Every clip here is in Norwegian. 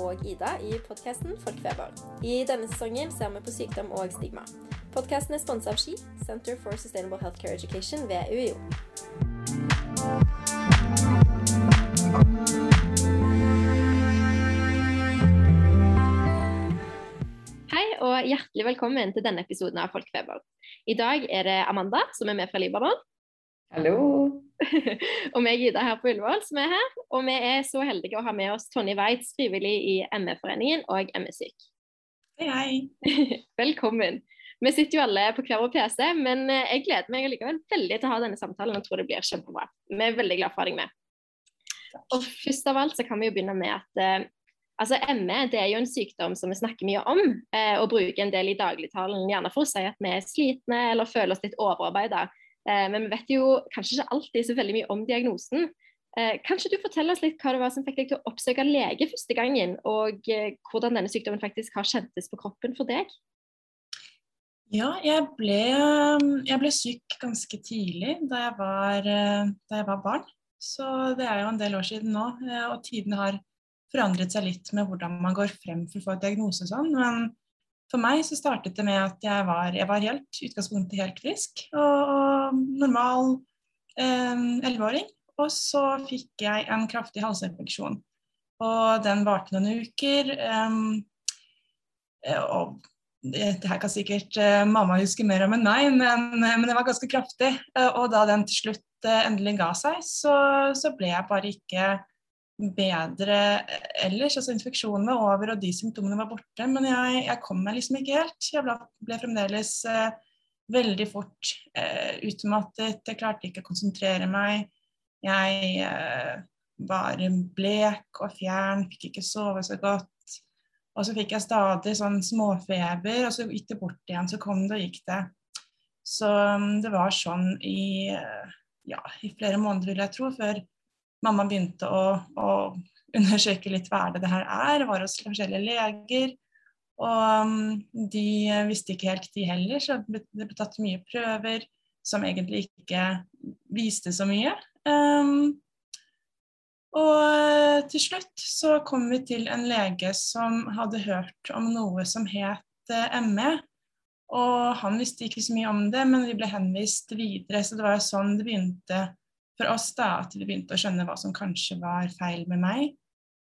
og Ida i podkasten Folkfeber. I denne sesongen ser vi på sykdom og stigma. Podkasten er sponsa av SKI, Center for Sustainable Healthcare Education ved UiO. Hei og hjertelig velkommen til denne episoden av Folkfeber. I dag er det Amanda som er med fra Libanon. Hallo. og meg, Ida, her på Ullevål, som er her. Og vi er så heldige å ha med oss Tonje Weitz, frivillig i ME-foreningen og ME-syk. Hei, hei. Velkommen. Vi sitter jo alle på hver vår PC, men eh, jeg gleder meg allikevel veldig til å ha denne samtalen og tror det blir kjempebra. Vi er veldig glad for å ha deg med. Og først av alt så kan vi jo begynne med at eh, altså ME det er jo en sykdom som vi snakker mye om, eh, og bruker en del i dagligtalen, gjerne for å si at vi er slitne eller føler oss litt overarbeida. Eh, men vi vet jo kanskje ikke alltid så veldig mye om diagnosen. Kan kanskje du forteller oss litt hva det var som fikk deg til å oppsøke lege første gangen, og eh, hvordan denne sykdommen faktisk har kjentes på kroppen for deg? Ja, jeg ble, jeg ble syk ganske tidlig da jeg, var, da jeg var barn. Så det er jo en del år siden nå. Og tiden har forandret seg litt med hvordan man går frem for å få diagnose og sånn. For meg så startet det med at jeg var, jeg var helt, utgangspunktet helt frisk og, normal elleveåring. Eh, og så fikk jeg en kraftig halsinfeksjon. Og den varte noen uker. Eh, og det her kan sikkert eh, mamma huske mer om enn meg, men, men det var ganske kraftig. Og da den til slutt endelig ga seg, så, så, ble jeg bare ikke bedre ellers. altså Infeksjonen var over og de symptomene var borte, men jeg, jeg kom meg liksom ikke helt. Jeg ble, ble fremdeles veldig fort utmattet. Jeg klarte ikke å konsentrere meg. Jeg var blek og fjern, fikk ikke sove så godt. Og så fikk jeg stadig sånn småfeber, og så gikk det bort igjen. Så kom det og gikk det. Så um, det var sånn i, ja, i flere måneder, vil jeg tro, før mamma begynte å, å undersøke litt hva det det her er. Var hos forskjellige leger. Og um, de visste ikke helt, de heller, så det ble tatt mye prøver som egentlig ikke viste så mye. Um, og til slutt så kom vi til en lege som hadde hørt om noe som het eh, ME. Og han visste ikke så mye om det, men vi ble henvist videre. Så det var sånn det begynte for oss, da, at vi begynte å skjønne hva som kanskje var feil med meg.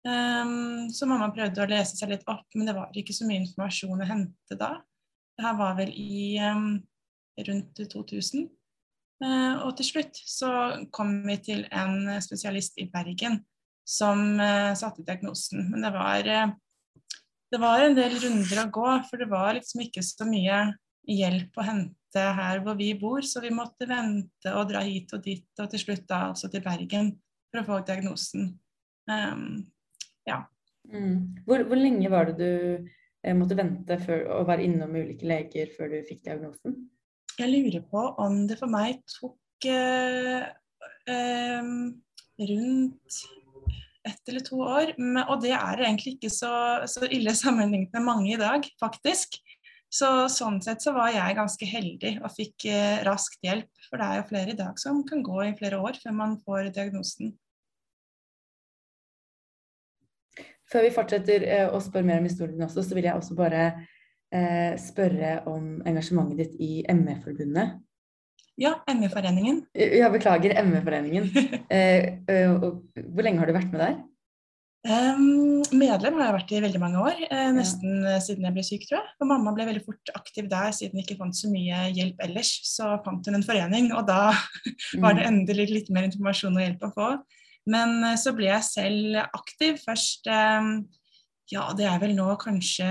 Um, så mamma prøvde å lese seg litt opp, men det var ikke så mye informasjon å hente da. Det her var vel i um, rundt 2000. Uh, og til slutt så kom vi til en spesialist i Bergen som uh, satte diagnosen. Men det var, uh, det var en del runder å gå, for det var liksom ikke så mye hjelp å hente her hvor vi bor, så vi måtte vente og dra hit og dit, og til slutt da altså til Bergen for å få diagnosen. Um, ja. Mm. Hvor, hvor, lenge var det du måtte vente for å være innom ulike leger før du fikk diagnosen? Jeg lurer på om det for meg tok eh, eh, rundt ett eller to år. Og det er egentlig ikke så, så, ille sammenlignet med mange i dag, faktisk. Så sånn sett så var jeg ganske heldig og fikk eh, raskt hjelp. For det er jo flere i dag som kan gå i flere år før man får diagnosen. Før vi fortsetter eh, å spørre mer om historien også, så vil jeg også bare eh, spørre om engasjementet ditt i ME-forbundet. Ja, ME-foreningen. Ja, beklager, ME-foreningen. eh, hvor lenge har du vært med der? Um, medlem har jeg vært i veldig mange år, eh, nesten ja. siden jeg ble syk, tror jeg. Og mamma ble veldig fort aktiv der, siden jeg ikke fant så mye hjelp ellers. Så fant hun en forening, og da var det mm. endelig litt mer informasjon og hjelp å få. Men så ble jeg selv aktiv først um, ja, det er vel nå kanskje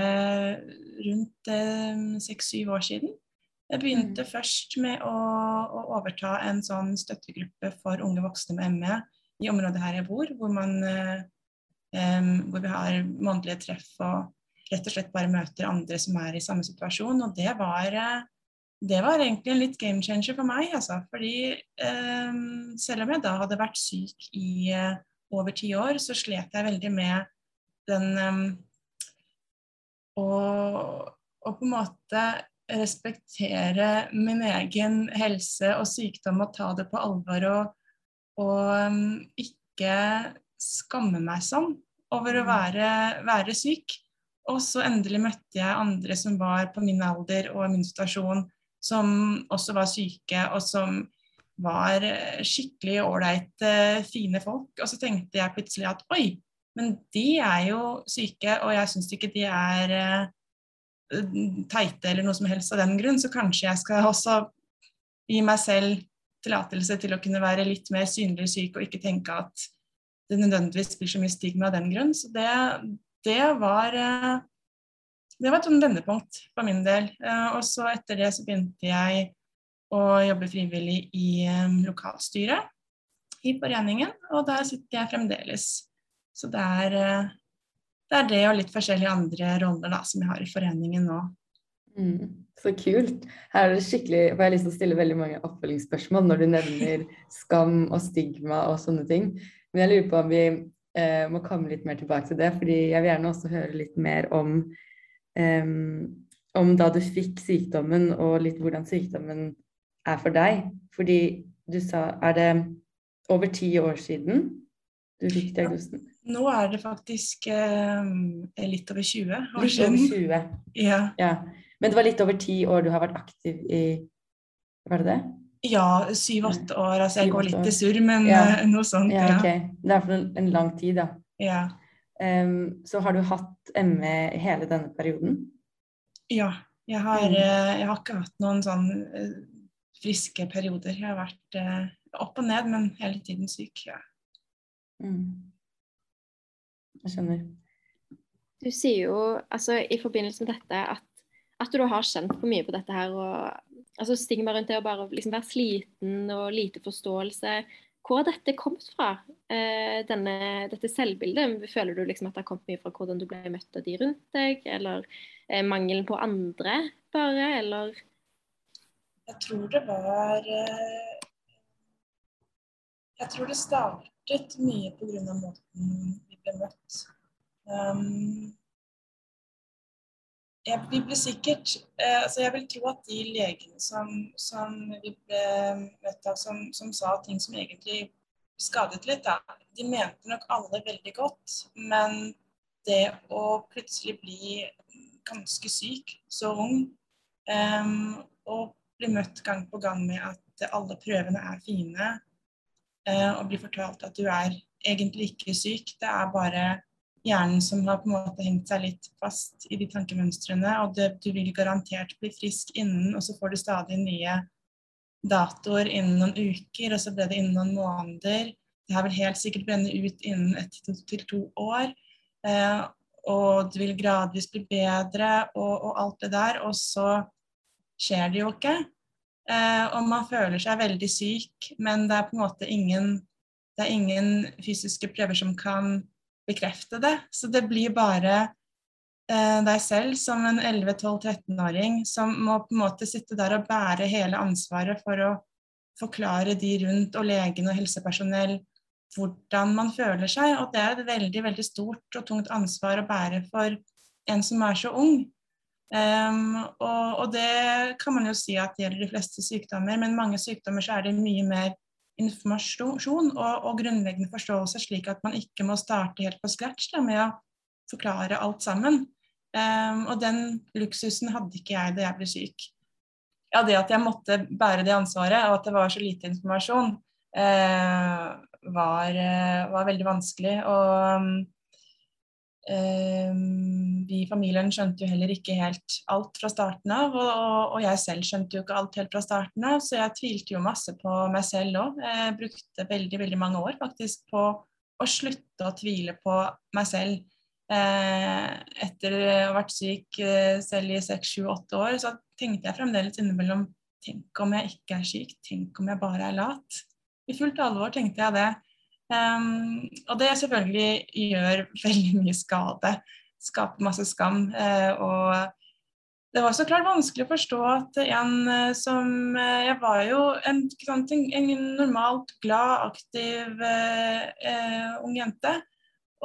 rundt eh, seks-syv år siden. Jeg begynte mm. først med å, å, overta en sånn støttegruppe for unge voksne med ME i området her jeg bor, hvor, man, eh, hvor vi har månedlige treff og rett og slett bare møter andre som er i samme situasjon. Og det var, eh, det var egentlig en litt game changer for meg, altså. Fordi eh, selv om jeg da hadde vært syk i eh, over ti år, så slet jeg veldig med den og, og, på en måte respektere min egen helse og sykdom og ta det på alvor og, og um, ikke skamme meg sånn. over å være, være syk. Og så endelig møtte jeg andre som var på min alder og min situasjon, som også var syke, og som var eh, skikkelig ålreite, fine folk. Og så tenkte jeg plutselig at oi, men de er jo syke, og jeg syns ikke de er uh, teite eller noe som helst av den grunn, så kanskje jeg skal også gi meg selv tillatelse til å kunne være litt mer synlig syk og ikke tenke at det nødvendigvis blir så mye stigma av den grunn. Så det, det var eh, det var et sånn vendepunkt for min del. Eh, og så etter det så begynte jeg å jobbe frivillig i eh, lokalstyret i foreningen, og der sitter jeg fremdeles. Så det er det, er det og litt forskjellige andre roller da, som jeg har i foreningen nå. Mm, så kult. Her er det skikkelig, for Jeg har lyst til å stille veldig mange oppfølgingsspørsmål når du nevner skam og stigma og sånne ting. Men jeg lurer på om vi eh, må komme litt mer tilbake til det. fordi jeg vil gjerne også høre litt mer om, eh, om da du fikk sykdommen, og litt hvordan sykdommen er for deg. Fordi du sa Er det over ti år siden du fikk diagnosen? Nå er det faktisk eh, litt over 20 år litt siden. Over 20. Ja. ja. Men det var litt over ti år du har vært aktiv i Var det det? Ja, syv-åtte år. Altså jeg går litt i surr, men ja. uh, noe sånt. Ja, okay. Det er for en lang tid, da. Ja. Um, så har du hatt ME hele denne perioden? Ja. Jeg har, mm. uh, jeg har ikke hatt noen sånn uh, friske perioder. Jeg har vært opp og ned, men hele tiden syk. Ja. Mm. Jeg skjønner. Du sier jo altså, i forbindelse med dette at, at du har kjent for mye på dette her. og altså Stigma rundt det å bare liksom være sliten og lite forståelse. Hvor har dette kommet fra, eh, denne, dette selvbildet? Føler du liksom at det har kommet mye fra hvordan du ble møtt av de rundt deg, eller eh, mangelen på andre, bare, eller? Jeg tror det var eh, Jeg tror det startet mye pga. måten vi ble møtt. Um, jeg, ble sikkert eh, altså Jeg vil tro at de legene som, som vi ble møtt av, som, som, sa ting som egentlig skadet litt, da, de mente nok alle veldig godt. Men det å plutselig bli ganske syk, så ung, eh, og bli møtt gang på gang med at alle prøvene er fine, eh, og bli fortalt at du er egentlig ikke syk, det er bare hjernen som har på en måte hengt seg litt fast i de tankemønstrene. Og det, du vil garantert bli frisk innen, og så får du stadig nye datoer innen noen uker, og så ble det innen noen måneder. Det her vil helt sikkert brenne ut innen ett til to år. Eh, og du vil gradvis bli bedre og, og, alt det der. Og så skjer det jo ikke. Eh, og man føler seg veldig syk, men det er på en måte ingen, det er ingen fysiske prøver som kan bekrefte det. Så det blir bare eh, deg selv som en 11-12-13-åring som må på en måte sitte der og bære hele ansvaret for å forklare de rundt og legen og helsepersonell hvordan man føler seg. Og det er et veldig, veldig stort og tungt ansvar å bære for en som er så ung. Um, og, og, det kan man jo si at gjelder de fleste sykdommer, men mange sykdommer så er det mye mer informasjon og, og, grunnleggende forståelse, slik at man ikke må starte helt på scratch da, med å forklare alt sammen. Um, og den luksusen hadde ikke jeg da jeg ble syk. Ja, det at jeg måtte bære det ansvaret, og at det var så lite informasjon, uh, var, uh, var, veldig vanskelig. Og um, vi i familien skjønte jo heller ikke helt alt fra starten av, og, jeg selv skjønte jo ikke alt helt fra starten av, så jeg tvilte jo masse på meg selv òg. Jeg brukte veldig, veldig mange år faktisk på å slutte å tvile på meg selv. Eh, etter å ha vært syk eh, selv i seks, sju, åtte år, så tenkte jeg fremdeles innimellom Tenk om jeg ikke er syk? Tenk om jeg bare er lat? I fullt alvor tenkte jeg det. Um, og det selvfølgelig gjør veldig mye skade. Skaper masse skam. Uh, og det var så klart vanskelig å forstå at en uh, som uh, Jeg var jo en, en normalt glad, aktiv ung jente.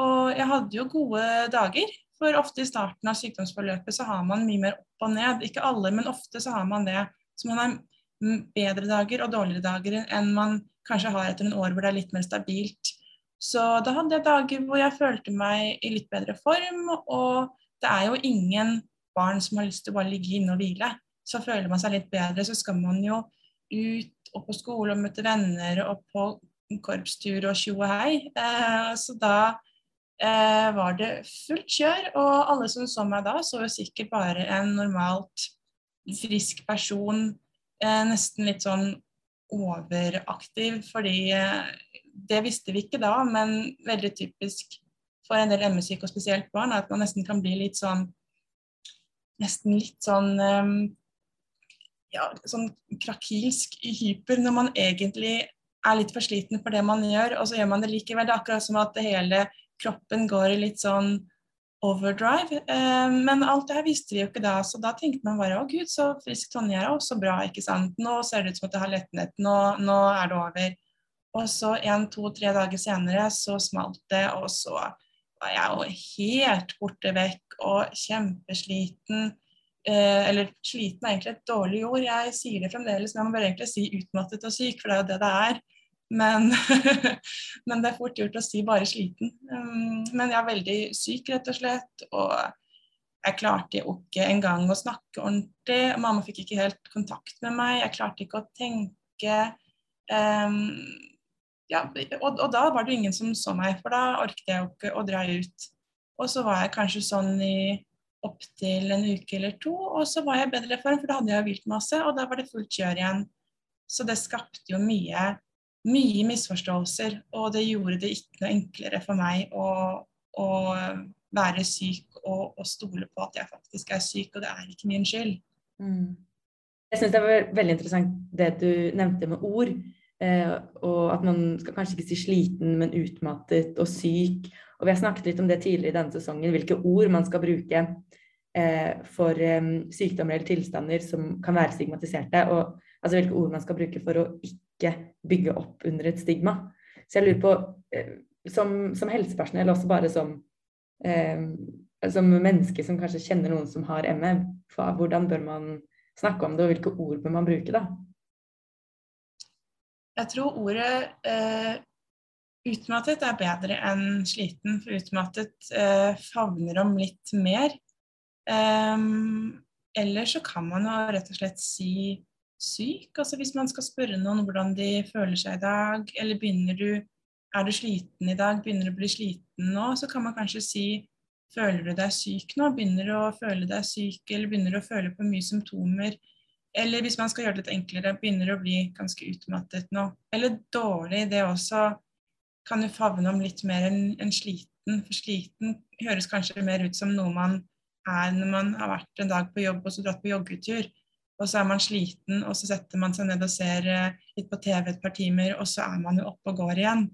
Og jeg hadde jo gode dager. For ofte i starten av sykdomsforløpet så har man mye mer opp og ned. Ikke alle, men ofte så har man det. Så man har bedre dager og dårligere dager enn man kanskje har etter en år hvor det er litt mer stabilt. Så da hadde jeg dager hvor jeg følte meg i litt bedre form. Og det er jo ingen barn som har lyst til å bare ligge inne og hvile. Så føler man seg litt bedre, så skal man jo ut og på skole og møte venner og på korpstur og tjo og hei. Eh, så da eh, var det fullt kjør, og alle som så meg da, så jo sikkert bare en normalt frisk person. Eh, nesten litt sånn overaktiv, fordi eh, det visste vi ikke da, men veldig typisk for en del ME-syke, og spesielt barn, at man nesten kan bli litt sånn Nesten litt sånn um, ja, sånn krakilsk hyper når man egentlig er litt for sliten for det man gjør, og så gjør man det likevel. Det er akkurat som at hele kroppen går i litt sånn overdrive. Eh, men alt det her visste vi jo ikke da, så da tenkte man bare å gud, så frisk Tonje også bra, ikke sant. Nå ser det ut som at jeg har letnet, nå, nå er det over. Og så en, to, tre dager senere så smalt det, og så var jeg jo helt borte vekk og kjempesliten. Eh, eller sliten er egentlig et dårlig ord, jeg sier det fremdeles, men jeg må bare egentlig si utmattet og syk, for det er jo det det er. Men, men, det er fort gjort å si bare sliten. Um, men jeg er veldig syk, rett og slett. Og jeg klarte jo ikke engang å snakke ordentlig. Mamma fikk ikke helt kontakt med meg. Jeg klarte ikke å tenke. Um, ja, og, og, da var det ingen som så meg, for da orket jeg jo ikke å dra ut. Og så var jeg kanskje sånn i opptil en uke eller to, og så var jeg bedre form, for da hadde jeg hvilt masse, og da var det fullt kjør igjen. Så det skapte jo mye mye misforståelser, og det gjorde det ikke noe enklere for meg å, å være syk og, og, stole på at jeg faktisk er syk, og det er ikke min skyld. Mm. Jeg syns det var veldig interessant det du nevnte med ord. Eh, og at man skal kanskje ikke si sliten, men utmattet og syk. Og vi har snakket litt om det tidligere i denne sesongen, hvilke ord man skal bruke eh, for eh, sykdommer eller tilstander som kan være stigmatiserte. Og altså hvilke ord man skal bruke for å ikke bygge opp under et stigma. Så jeg lurer på, eh, som, som helsepersonell, også bare som, eh, som menneske som kanskje kjenner noen som har ME, hvordan bør man snakke om det, og hvilke ord bør man bruke da? Jeg tror ordet eh, utmattet er bedre enn sliten, for utmattet eh, favner om litt mer. Um, eller så kan man jo rett og slett si syk? Altså Hvis man skal spørre noen hvordan de føler seg i dag, eller begynner du er du sliten i dag, begynner du å bli sliten nå, så kan man kanskje si føler du deg syk nå, begynner du å føle deg syk, eller begynner du å føle på mye symptomer. Eller hvis man skal gjøre det litt enklere, begynner du å bli ganske utmattet nå. Eller dårlig, det også kan jo favne om litt mer enn en sliten. For sliten høres kanskje mer ut som noe man er når man har vært en dag på jobb og så dratt på joggetur og så er man sliten, og så setter man seg ned og ser eh, litt på TV et par timer, og så er man jo oppe og går igjen.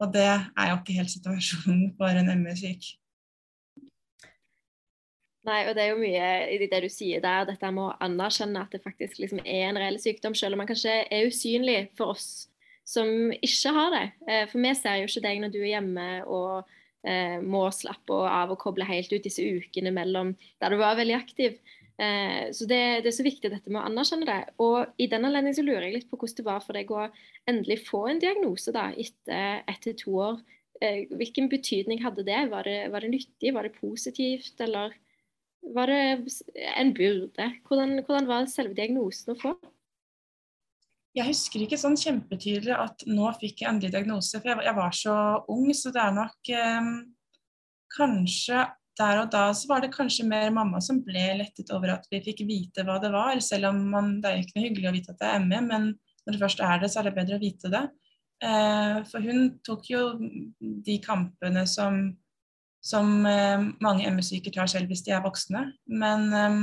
Og det er jo ikke helt situasjonen for en ME-syk. Nei, og det er jo mye i det du sier der, dette med å anerkjenne at det faktisk liksom er en reell sykdom, selv om man kanskje er usynlig for oss som ikke har det. Eh, for vi ser jo ikke deg når du er hjemme og eh, må slappe av og koble helt ut disse ukene mellom der du var veldig aktiv. Eh, så det, det, er så viktig dette med å anerkjenne det. Og i den anledning så lurer jeg litt på hvordan det var for deg å endelig få en diagnose da, etter ett til to år. Eh, hvilken betydning hadde det? Var, det? var det nyttig, var det positivt, eller var det en byrde? Hvordan, hvordan var selve diagnosen å få? Jeg husker ikke sånn kjempetydelig at nå fikk jeg endelig diagnose, for jeg, jeg var så ung, så det er nok eh, kanskje der og da så var det kanskje mer mamma som ble lettet over at vi fikk vite hva det var, selv om man, det er ikke noe hyggelig å vite at det er ME, men når det først er det, så er det bedre å vite det. Eh, for hun tok jo de kampene som, som eh, mange ME-syke tar selv hvis de er voksne. Men eh,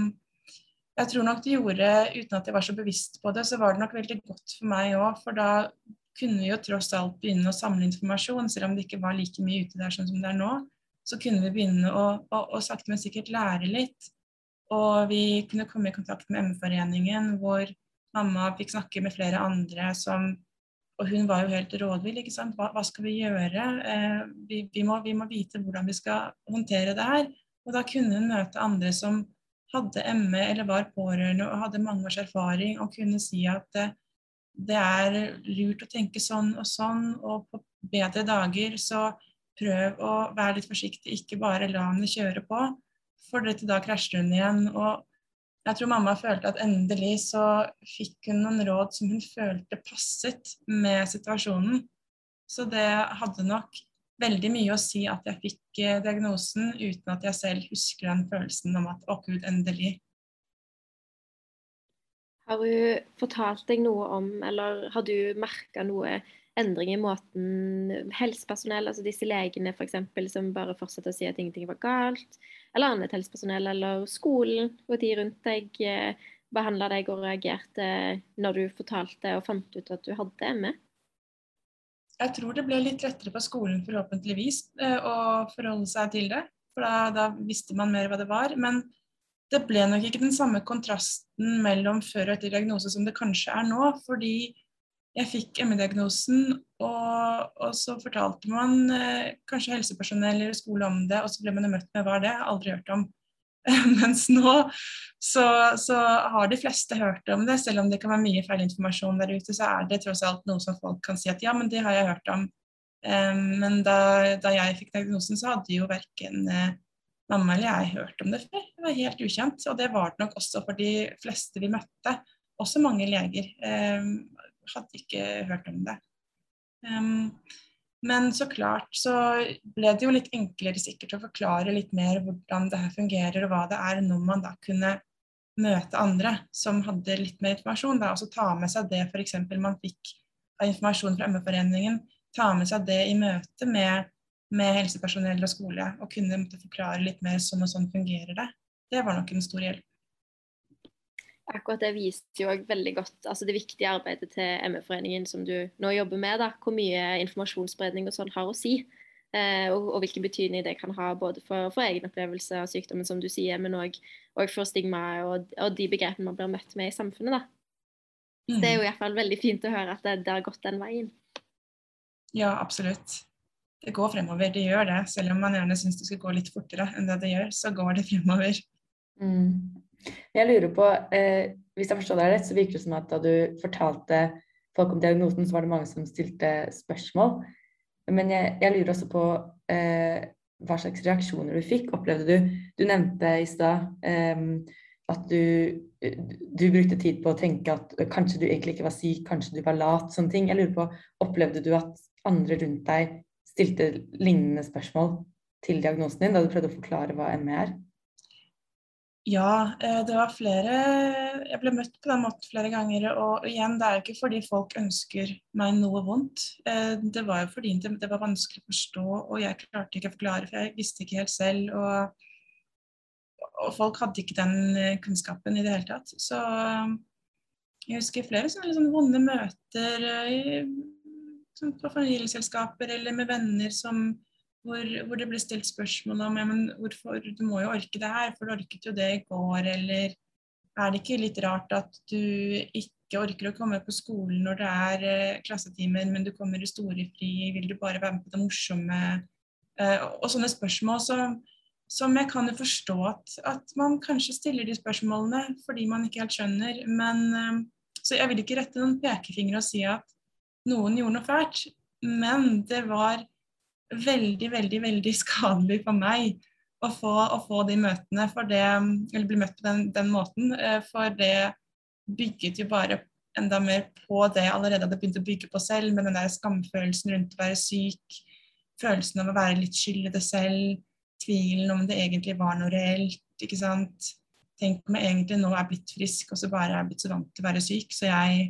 jeg tror nok det gjorde, uten at jeg var så bevisst på det, så var det nok veldig godt for meg òg. For da kunne vi jo tross alt begynne å samle informasjon, selv om det ikke var like mye ute der sånn som det er nå så kunne vi begynne å, å, å sakte, men sikkert lære litt. Og vi kunne komme i kontakt med ME-foreningen, hvor mamma fikk snakke med flere andre som Og hun var jo helt rådvill. ikke sant? Hva, hva skal vi gjøre? Eh, vi, vi, må, vi, må, vite hvordan vi skal håndtere det her. Og da kunne hun møte andre som hadde ME eller var pårørende og hadde mange års erfaring, og kunne si at eh, det er lurt å tenke sånn og sånn, og på bedre dager så prøv å være litt forsiktig, ikke bare la henne kjøre på, for dette da krasjer hun igjen. Og jeg tror mamma følte at endelig så fikk hun noen råd som hun følte passet med situasjonen. Så det hadde nok veldig mye å si at jeg fikk eh, diagnosen uten at jeg selv husker den følelsen om at å gud, endelig. Har hun fortalt deg noe om, eller har du merka noe endring i måten helsepersonell, altså disse legene f.eks., som bare fortsetter å si at ingenting var galt, eller annet helsepersonell, eller skolen og de rundt deg eh, behandla deg og reagerte når du fortalte og fant ut at du hadde ME? Jeg tror det ble litt lettere på skolen forhåpentligvis eh, å forholde seg til det. For da, da visste man mer hva det var. Men det ble nok ikke den samme kontrasten mellom før og etter diagnose som det kanskje er nå. Fordi jeg fikk ME-diagnosen, og, og, så fortalte man eh, kanskje helsepersonell eller skole om det, og så ble man møtt med hva er det? Aldri hørt om. Mens nå så, så, har de fleste hørt om det, selv om det kan være mye feilinformasjon der ute, så er det tross alt noe som folk kan si at ja, men det har jeg hørt om. Um, men da, da, jeg fikk diagnosen, så hadde jo verken eh, mamma eller jeg hørt om det før. Det var helt ukjent. Og det var det nok også for de fleste vi møtte. Også mange leger. Hadde ikke hørt om det. Um, men så klart så ble det jo litt enklere sikkert å forklare litt mer hvordan det her fungerer, og hva det er når man da kunne møte andre som hadde litt mer informasjon. Da, altså ta med seg det f.eks. man fikk av informasjon fra ME-foreningen. Ta med seg det i møte med, med helsepersonell og skole, og kunne forklare litt mer sånn og sånn fungerer det. Det var nok en stor hjelp akkurat det viser jo veldig godt altså det viktige arbeidet til ME-foreningen som du nå jobber med. da, Hvor mye informasjonsspredning og sånn har å si. Eh, og, og, hvilken betydning det kan ha både for, for egen opplevelse av sykdommen, som du sier, men òg for stigma og, og, de begrepene man blir møtt med i samfunnet. da. Mm. Det er jo i hvert fall veldig fint å høre at det, det har gått den veien. Ja, absolutt. Det går fremover, det gjør det. Selv om man gjerne syns det skal gå litt fortere enn det det gjør, så går det fremover. Mm. Jeg lurer på, eh, Hvis jeg forstår deg rett, så virker det som at da du fortalte folk om diagnosen, så var det mange som stilte spørsmål. Men jeg, jeg lurer også på eh, hva slags reaksjoner du fikk. Opplevde du Du nevnte i stad eh, at du, du, brukte tid på å tenke at kanskje du egentlig ikke var syk, kanskje du var lat, sånne ting. Jeg lurer på, Opplevde du at andre rundt deg stilte lignende spørsmål til diagnosen din da du prøvde å forklare hva ME er? Ja, eh, det var flere Jeg ble møtt på den måten flere ganger. Og igjen, det er jo ikke fordi folk ønsker meg noe vondt. Eh, det var jo fordi det var vanskelig å forstå, og jeg klarte ikke å forklare, for jeg visste ikke helt selv. Og, og folk hadde ikke den eh, kunnskapen i det hele tatt. Så jeg husker flere sånne liksom vonde møter i, på familieselskaper eller med venner som hvor, hvor, det ble stilt spørsmål om ja, men hvorfor, du må jo orke det her, for du orket jo det i går, eller er det ikke litt rart at du ikke orker å komme på skolen når det er eh, klassetimer, men du kommer i storefri, vil du bare være med på det morsomme? Eh, og sånne spørsmål som, som jeg kan jo forstå at, at, man kanskje stiller de spørsmålene fordi man ikke helt skjønner, men eh, Så jeg vil ikke rette noen pekefinger og si at noen gjorde noe fælt, men det var veldig, veldig, veldig skadelig for meg å få, å få de møtene, for det, eller bli møtt på den, den, måten. Eh, for det bygget jo bare enda mer på det jeg allerede hadde begynt å bygge på selv, med den der skamfølelsen rundt å være syk, følelsen av å være litt skyld i det selv, tvilen om det egentlig var noe reelt, ikke sant. Tenk om jeg egentlig nå er blitt frisk, og så bare er jeg blitt så vant til å være syk, så jeg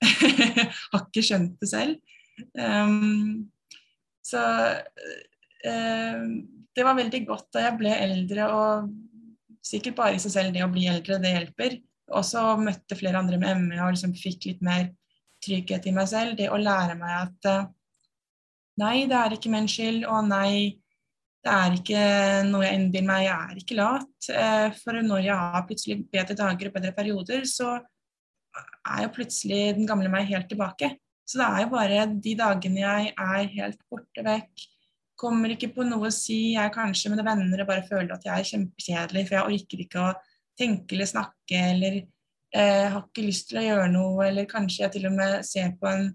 har ikke skjønt det selv. Um, så eh, det var veldig godt da jeg ble eldre, og sikkert bare i seg selv det å bli eldre, det hjelper. Også møtte flere andre med ME og liksom fikk litt mer trygghet i meg selv. Det å lære meg at eh, nei, det er ikke min skyld, og nei, det er ikke noe jeg innbiller meg, jeg er ikke lat. Eh, for når jeg har plutselig bedre dager og bedre perioder, så er jo plutselig den gamle meg helt tilbake. Så det er jo bare de dagene jeg er helt borte vekk, kommer ikke på noe å si, jeg er kanskje med venner og bare føler at jeg er kjempekjedelig, for jeg orker ikke å tenke eller snakke eller eh, har ikke lyst til å gjøre noe, eller kanskje jeg til og med ser på en,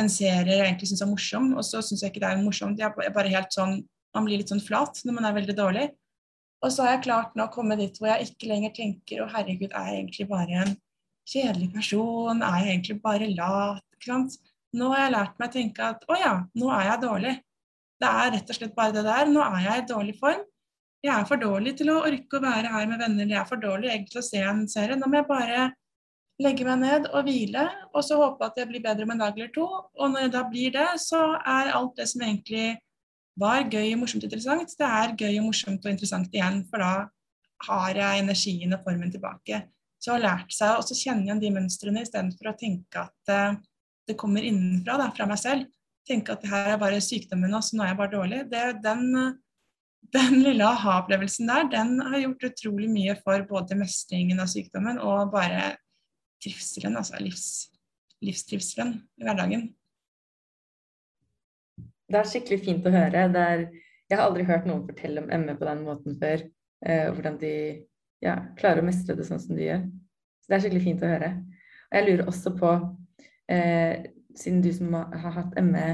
en serie jeg egentlig syns er morsom, og så syns jeg ikke det er morsomt. Jeg er bare helt sånn, Man blir litt sånn flat når man er veldig dårlig. Og så har jeg klart nå å komme dit hvor jeg ikke lenger tenker å herregud, er jeg egentlig bare en kjedelig person? Er jeg egentlig bare lat? Ikke sant? Nå har jeg lært meg å tenke at å ja, nå er jeg dårlig. Det er rett og slett bare det der. Nå er jeg i dårlig form. Jeg er for dårlig til å orke å være her med venner. Jeg er for dårlig egentlig til å se en serie. Nå må jeg bare legge meg ned og hvile, og så håpe at jeg blir bedre om en dag eller to. Og når jeg da blir det, så er alt det som egentlig var gøy, og morsomt og interessant, det er gøy og morsomt og interessant igjen. For da har jeg energien og formen tilbake. Så jeg har lært seg å kjenne igjen de mønstrene istedenfor å tenke at uh, det kommer innenfra, da, fra meg selv. Tenke at det her er bare sykdommen, og så nå er jeg bare dårlig. Det, den, den lille aha-opplevelsen der, den har gjort utrolig mye for både mestringen av sykdommen og bare trivselen, altså livs, livstrivselen i hverdagen. Det er skikkelig fint å høre. Er, jeg har aldri hørt noen fortelle om ME på den måten før. Eh, hvordan de ja, klarer å mestre det sånn som de gjør. Så det er skikkelig fint å høre. Og jeg lurer også på, eh, siden du som har hatt ME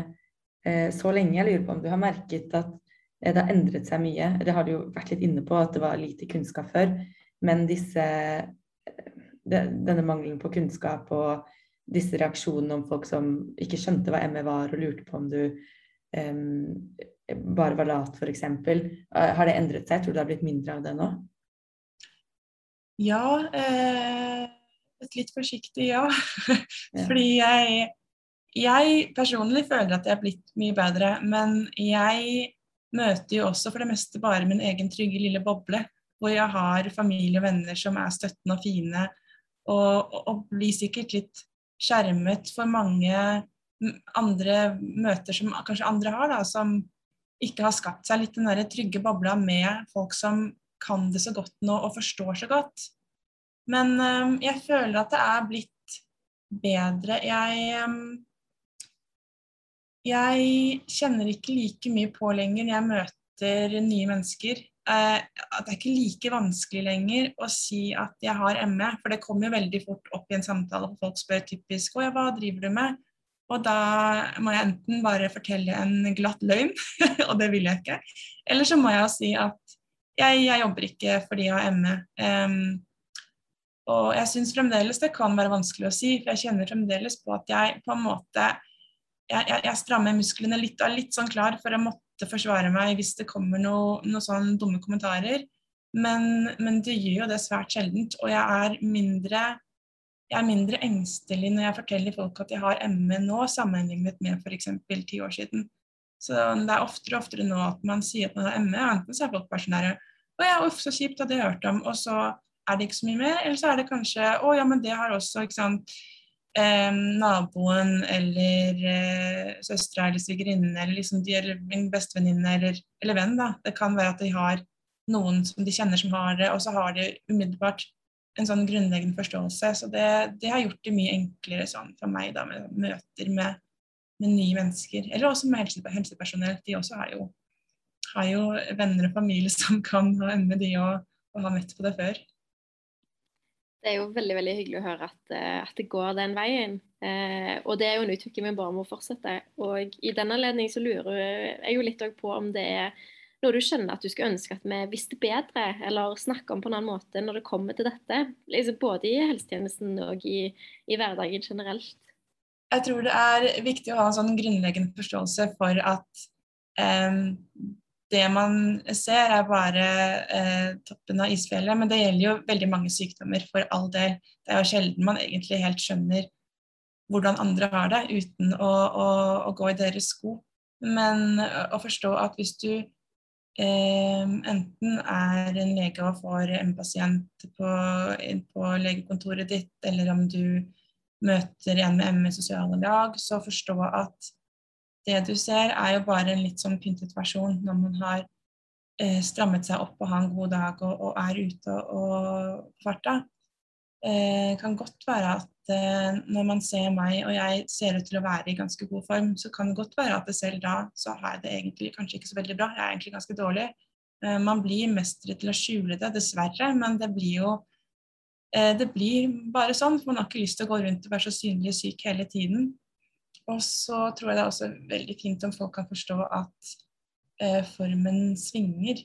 eh, så lenge, jeg lurer på om du har merket at eh, det har endret seg mye. Det har du jo vært litt inne på, at det var lite kunnskap før. Men disse denne mangelen på kunnskap og disse reaksjonene om folk som ikke skjønte hva ME var, og lurte på om du bare var lat, f.eks. Uh, har det endret seg? Tror du det har blitt mindre av det nå? Ja. Eh, et litt forsiktig ja. Fordi jeg, jeg personlig føler at jeg er blitt mye bedre. Men jeg møter jo også for det meste bare min egen trygge lille boble. Hvor jeg har familie og venner som er støttende og fine og, og blir sikkert litt skjermet for mange andre møter som kanskje andre har, da, som ikke har skapt seg litt den der trygge bobla med folk som kan det så godt nå og forstår så godt. Men um, jeg føler at det er blitt bedre. Jeg um, jeg kjenner ikke like mye på lenger når jeg møter nye mennesker eh, at det er ikke like vanskelig lenger å si at jeg har ME. For det kommer jo veldig fort opp i en samtale hvor folk spør typisk 'Å ja, hva driver du med?' Og da må jeg enten bare fortelle en glatt løgn, og det vil jeg ikke. Eller så må jeg si at jeg, jeg jobber ikke fordi jeg har ME. Um, og jeg syns fremdeles det kan være vanskelig å si, for jeg kjenner fremdeles på at jeg på en måte jeg, jeg, jeg strammer musklene litt og er litt sånn klar for å måtte forsvare meg hvis det kommer noen noe sånn dumme kommentarer. Men, men, det gjør jo det svært sjeldent. Og jeg er mindre jeg er mindre engstelig når jeg forteller folk at jeg har ME nå, sammenlignet med f.eks. ti år siden. Så det er oftere og oftere nå at man sier at man har ME, enten så er folk bare sånn derre Å ja, uff, så kjipt, hadde jeg hørt om. Og så er det ikke så mye mer. Eller så er det kanskje Å ja, men det har også, ikke sant eh, naboen eller eh, søstera eller svigerinnen eller liksom de, eller min bestevenninne eller, eller venn. da. Det kan være at de har noen som de kjenner som har det, og så har de umiddelbart en sånn grunnleggende forståelse. Så det, det har gjort det mye enklere sånn for meg da, med møter med, med nye mennesker. Eller også med helse, helsepersonell. De også har jo, har jo venner og familie som kan ha ME, de òg, og har møtt på det før det er jo veldig veldig hyggelig å høre at, eh, at det går den veien. Eh, og det er jo en utvikling vi bare må fortsette. Og i den anledning så lurer jeg jo litt på om det er noe du skjønner at du skulle ønske at vi visste bedre, eller snakke om på en annen måte når det kommer til dette. Liksom både i helsetjenesten og i, i hverdagen generelt. Jeg tror det er viktig å ha en sånn grunnleggende forståelse for at um, det man ser, er bare eh, toppen av isfjellet. Men det gjelder jo veldig mange sykdommer, for all del. Det er jo sjelden man egentlig helt skjønner hvordan andre har det, uten å, å, å gå i deres sko. Men å forstå at hvis du eh, enten er en lege og får en pasient på, på legekontoret ditt, eller om du møter en med ME sosiale lag, så forstå at det du ser, er jo bare en litt sånn pyntet versjon når man har eh, strammet seg opp og har en god dag og, og er ute og på farta. Eh, kan godt være at eh, når man ser meg og jeg ser ut til å være i ganske god form, så kan det godt være at selv da så har jeg det egentlig kanskje ikke så veldig bra. Jeg er egentlig ganske dårlig. Eh, man blir mestere til å skjule det, dessverre, men det blir jo eh, det blir bare sånn, for man har ikke lyst til å gå rundt og være så synlig syk hele tiden. Og så tror jeg det er også veldig fint om folk kan forstå at eh, formen svinger.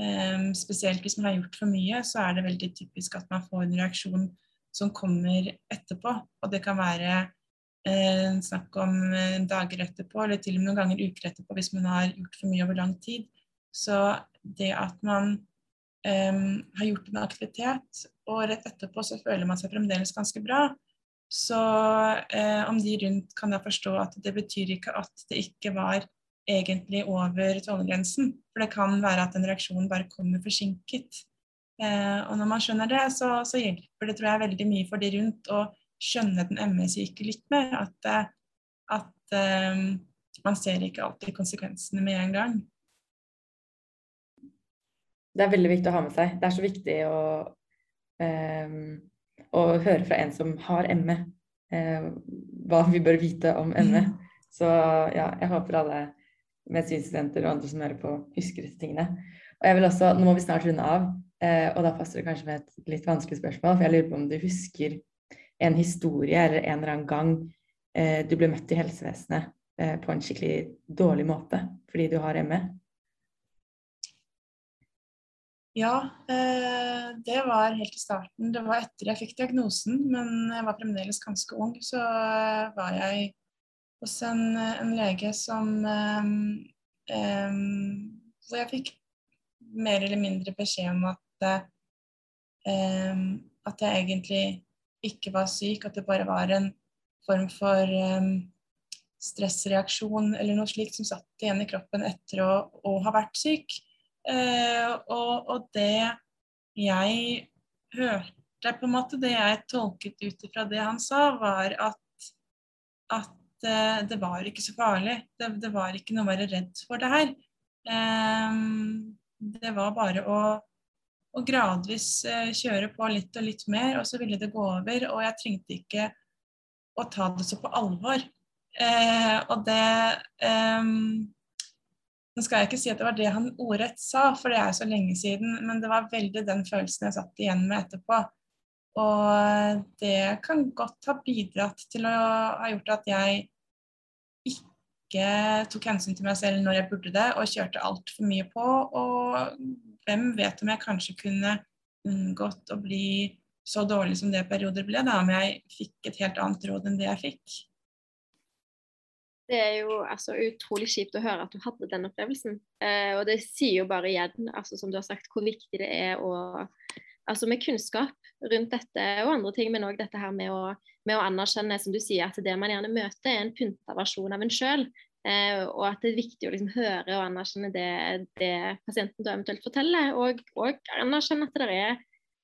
Eh, spesielt hvis man har gjort for mye, så er det veldig typisk at man får en reaksjon som kommer etterpå. Og det kan være eh, snakk om eh, dager etterpå, eller til og med noen ganger uker etterpå hvis man har gjort for mye over lang tid. Så det at man um, har gjort en aktivitet, og rett etterpå så føler man seg fremdeles ganske bra, så eh, om de rundt kan da forstå at det betyr ikke at det ikke var egentlig over tålegrensen. For det kan være at en reaksjon bare kommer forsinket. Eh, og når man skjønner det, så, så, hjelper det tror jeg veldig mye for de rundt å skjønne den ME-syke litt mer. At, at eh, man ser ikke alltid konsekvensene med en gang det er veldig viktig å ha med seg. Det er så viktig å, eh, å høre fra en som har ME, eh, hva vi bør vite om ME. Mm. Så ja, jeg håper alle medisinstudenter og andre som hører på, husker disse tingene. Og jeg vil også, Nå må vi snart runde av, eh, og da passer det kanskje med et litt vanskelig spørsmål. For jeg lurer på om du husker en historie eller en eller annen gang eh, du ble møtt i helsevesenet eh, på en skikkelig dårlig måte fordi du har ME? Ja, eh, det var helt i starten. Det var etter jeg fikk diagnosen, men jeg var fremdeles ganske ung. Så eh, var jeg hos en, en lege som eh, Hvor jeg fikk mer eller mindre beskjed om at at jeg egentlig ikke var syk, at det bare var en form for stressreaksjon eller noe slikt som satt igjen i kroppen etter å, å ha vært syk. Uh, og, og, det jeg hørte, på en måte, det jeg tolket ut ifra det han sa, var at, at uh, det var ikke så farlig. Det, det, var ikke noe å være redd for det her. Um, det var bare å, å gradvis kjøre på litt og litt mer, og så ville det gå over. Og jeg trengte ikke å ta det så på alvor. og det nå skal jeg ikke si at det var det han ordrett sa, for det er så lenge siden, men det var veldig den følelsen jeg satt igjen med etterpå. Og det kan godt ha bidratt til å ha gjort at jeg ikke tok hensyn til meg selv når jeg burde det, og kjørte altfor mye på. Og hvem vet om jeg kanskje kunne unngått å bli så dårlig som det perioder ble, da om jeg fikk et helt annet råd enn det jeg fikk. Det er jo altså, utrolig kjipt å høre at du hadde den opplevelsen. Eh, og det sier jo bare igjen, altså, som du har sagt, hvor viktig det er å altså med kunnskap rundt dette og andre ting, men òg dette her med å, med å, anerkjenne, som du sier, at det man gjerne møter, er en pynta versjon av en sjøl. Eh, og at det er viktig å liksom høre og anerkjenne det, det pasienten da eventuelt forteller, og, og anerkjenne at det er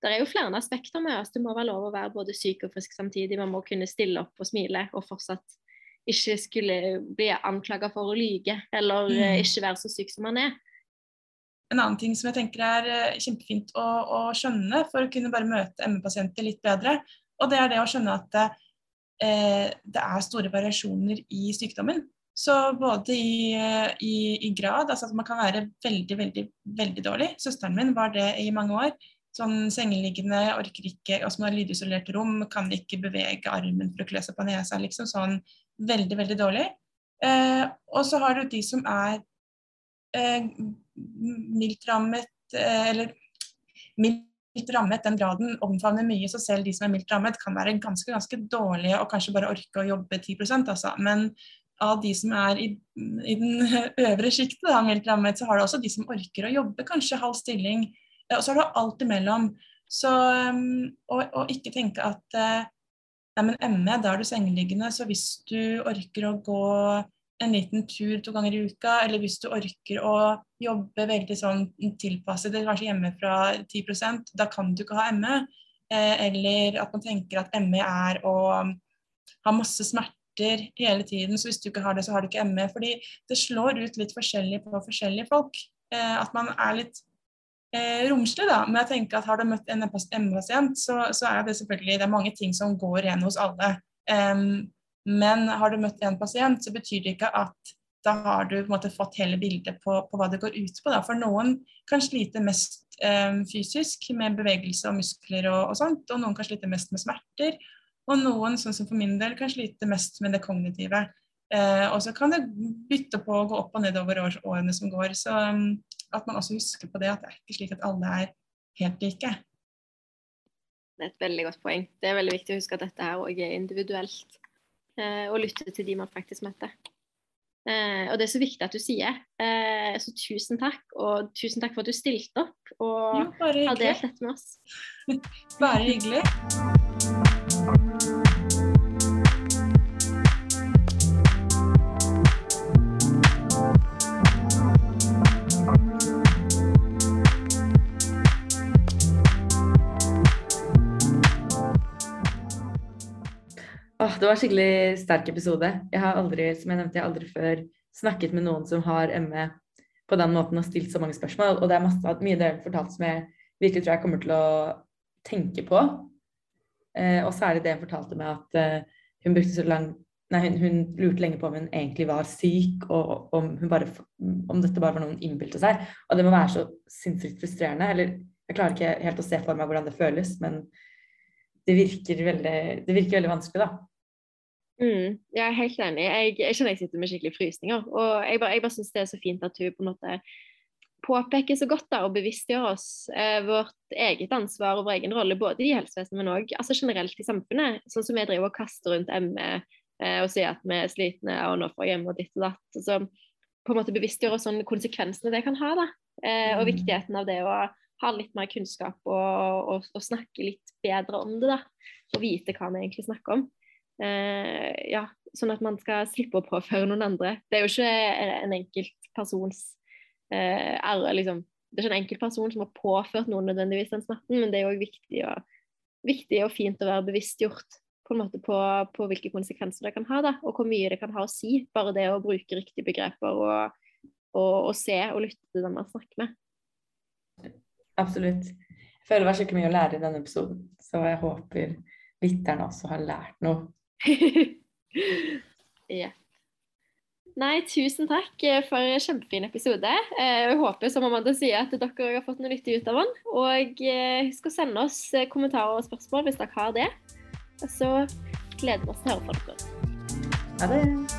det er jo flere aspekter med oss. Det må være lov å være både syk og frisk samtidig. Man må kunne stille opp og smile og fortsatt ikke skulle bli anklaga for å lyge, eller mm. Eh, ikke være så syk som han er. En annen ting som jeg tenker er eh, kjempefint å, å skjønne for å kunne bare møte ME-pasienter litt bedre, og det er det å skjønne at eh, det er store variasjoner i sykdommen. Så både i, eh, i, i, grad, altså at man kan være veldig, veldig, veldig dårlig. Søsteren min var det i mange år. Sånn sengeliggende, orker ikke, og som har lydisolert rom, kan ikke bevege armen for å klø seg på nesa. liksom sånn veldig, veldig dårlig. Eh, og så har du de som er eh, mildt rammet, eh, eller mildt rammet, den graden omfavner mye, så selv de som er mildt rammet, kan være ganske ganske dårlige og kanskje bare orke å jobbe 10% altså. Men av de som er i, i den øvre sjiktet, mildt rammet, så har du også de som orker å jobbe kanskje halv stilling. Og så har du alt imellom. Så, um, og, og, ikke tenke at uh, Nei, men ME, da er du sengeliggende, så hvis du orker å gå en liten tur to ganger i uka, eller hvis du orker å jobbe veldig sånn tilpasset, kanskje hjemme fra 10% da kan du ikke ha ME. Eh, eller at man tenker at ME er å ha masse smerter hele tiden, så hvis du ikke har det, så har du ikke ME. Fordi det slår ut litt forskjellig på forskjellige folk. Eh, at man er litt eh, romslig, da. Men jeg tenker at har du møtt en ME-pasient, så, så, er det selvfølgelig det er mange ting som går igjen hos alle. Um, men har du møtt en pasient, så betyr det ikke at da har du måte fått hele bildet på, på hva det går ut på. Da. For noen kan slite mest um, fysisk, med bevegelse og muskler og, og, sånt. Og noen kan slite mest med smerter. Og noen, sånn som for min del, kan slite mest med det kognitive. Uh, og så kan det bytte på å gå opp og ned over årene som går. Så at man også husker på det, at det er ikke slik at alle er helt like. Det er et veldig godt poeng. Det er veldig viktig å huske at dette her òg er individuelt. Eh, og lytte til de man faktisk møter. Eh, og det er så viktig at du sier. Eh, så tusen takk. Og tusen takk for at du stilte opp og jo, har delt dette med oss. bare hyggelig. Åh, det var en skikkelig sterk episode. Jeg har aldri som jeg nevnte, jeg har aldri før snakket med noen som har ME på den måten og stilt så mange spørsmål. Og det er masse, mye dere har fortalt som jeg virkelig tror jeg kommer til å tenke på. Eh, og særlig det hun fortalte meg at eh, hun brukte så lang Nei, hun, hun, lurte lenge på om hun egentlig var syk, og om, bare, om dette bare var noe hun innbilte seg. Og det må være så sinnssykt frustrerende. Eller jeg klarer ikke helt å se for meg hvordan det føles, men det virker veldig, det virker veldig vanskelig, da. Mm, jeg er helt enig. Jeg, jeg kjenner jeg sitter med skikkelig frysninger. Og jeg bare, jeg bare syns det er så fint at hun på en måte påpeker så godt da, og bevisstgjør oss eh, vårt eget ansvar og vår egen rolle, både i helsevesenet, men òg altså generelt i samfunnet. Sånn som vi driver og kaster rundt ME eh, og sier at vi er slitne og nå får hjemme og ditt og datt. Så på en måte bevisstgjør oss sånn konsekvensene det kan ha, da. Eh, og mm. viktigheten av det å ha litt mer kunnskap og, og, og, snakke litt bedre om det, da. Og vite hva vi egentlig snakker om. Eh, ja, sånn at man skal slippe å påføre noen andre. Det er jo ikke en enkelt persons eh, liksom. Det er ikke en enkelt person som har påført noen nødvendigvis den smerten, men det er jo viktig viktig og fint å være bevisstgjort på en måte på, på, hvilke konsekvenser det kan ha, da, og hvor mye det kan ha å si. Bare det å bruke riktige begreper og, og, og se og lytte til dem man snakker med. Absolutt. Jeg føler det var skikkelig mye å lære i denne episoden, så jeg håper lytterne også har lært noe ja. Nei, tusen takk eh, for en kjempefin episode. Eh, jeg håper som Amanda sier, at dere har fått noe nyttig ut av den. Og eh, husk å sende oss kommentarer og spørsmål hvis dere har det. Og så gleder vi oss til å høre fra dere. Ha det.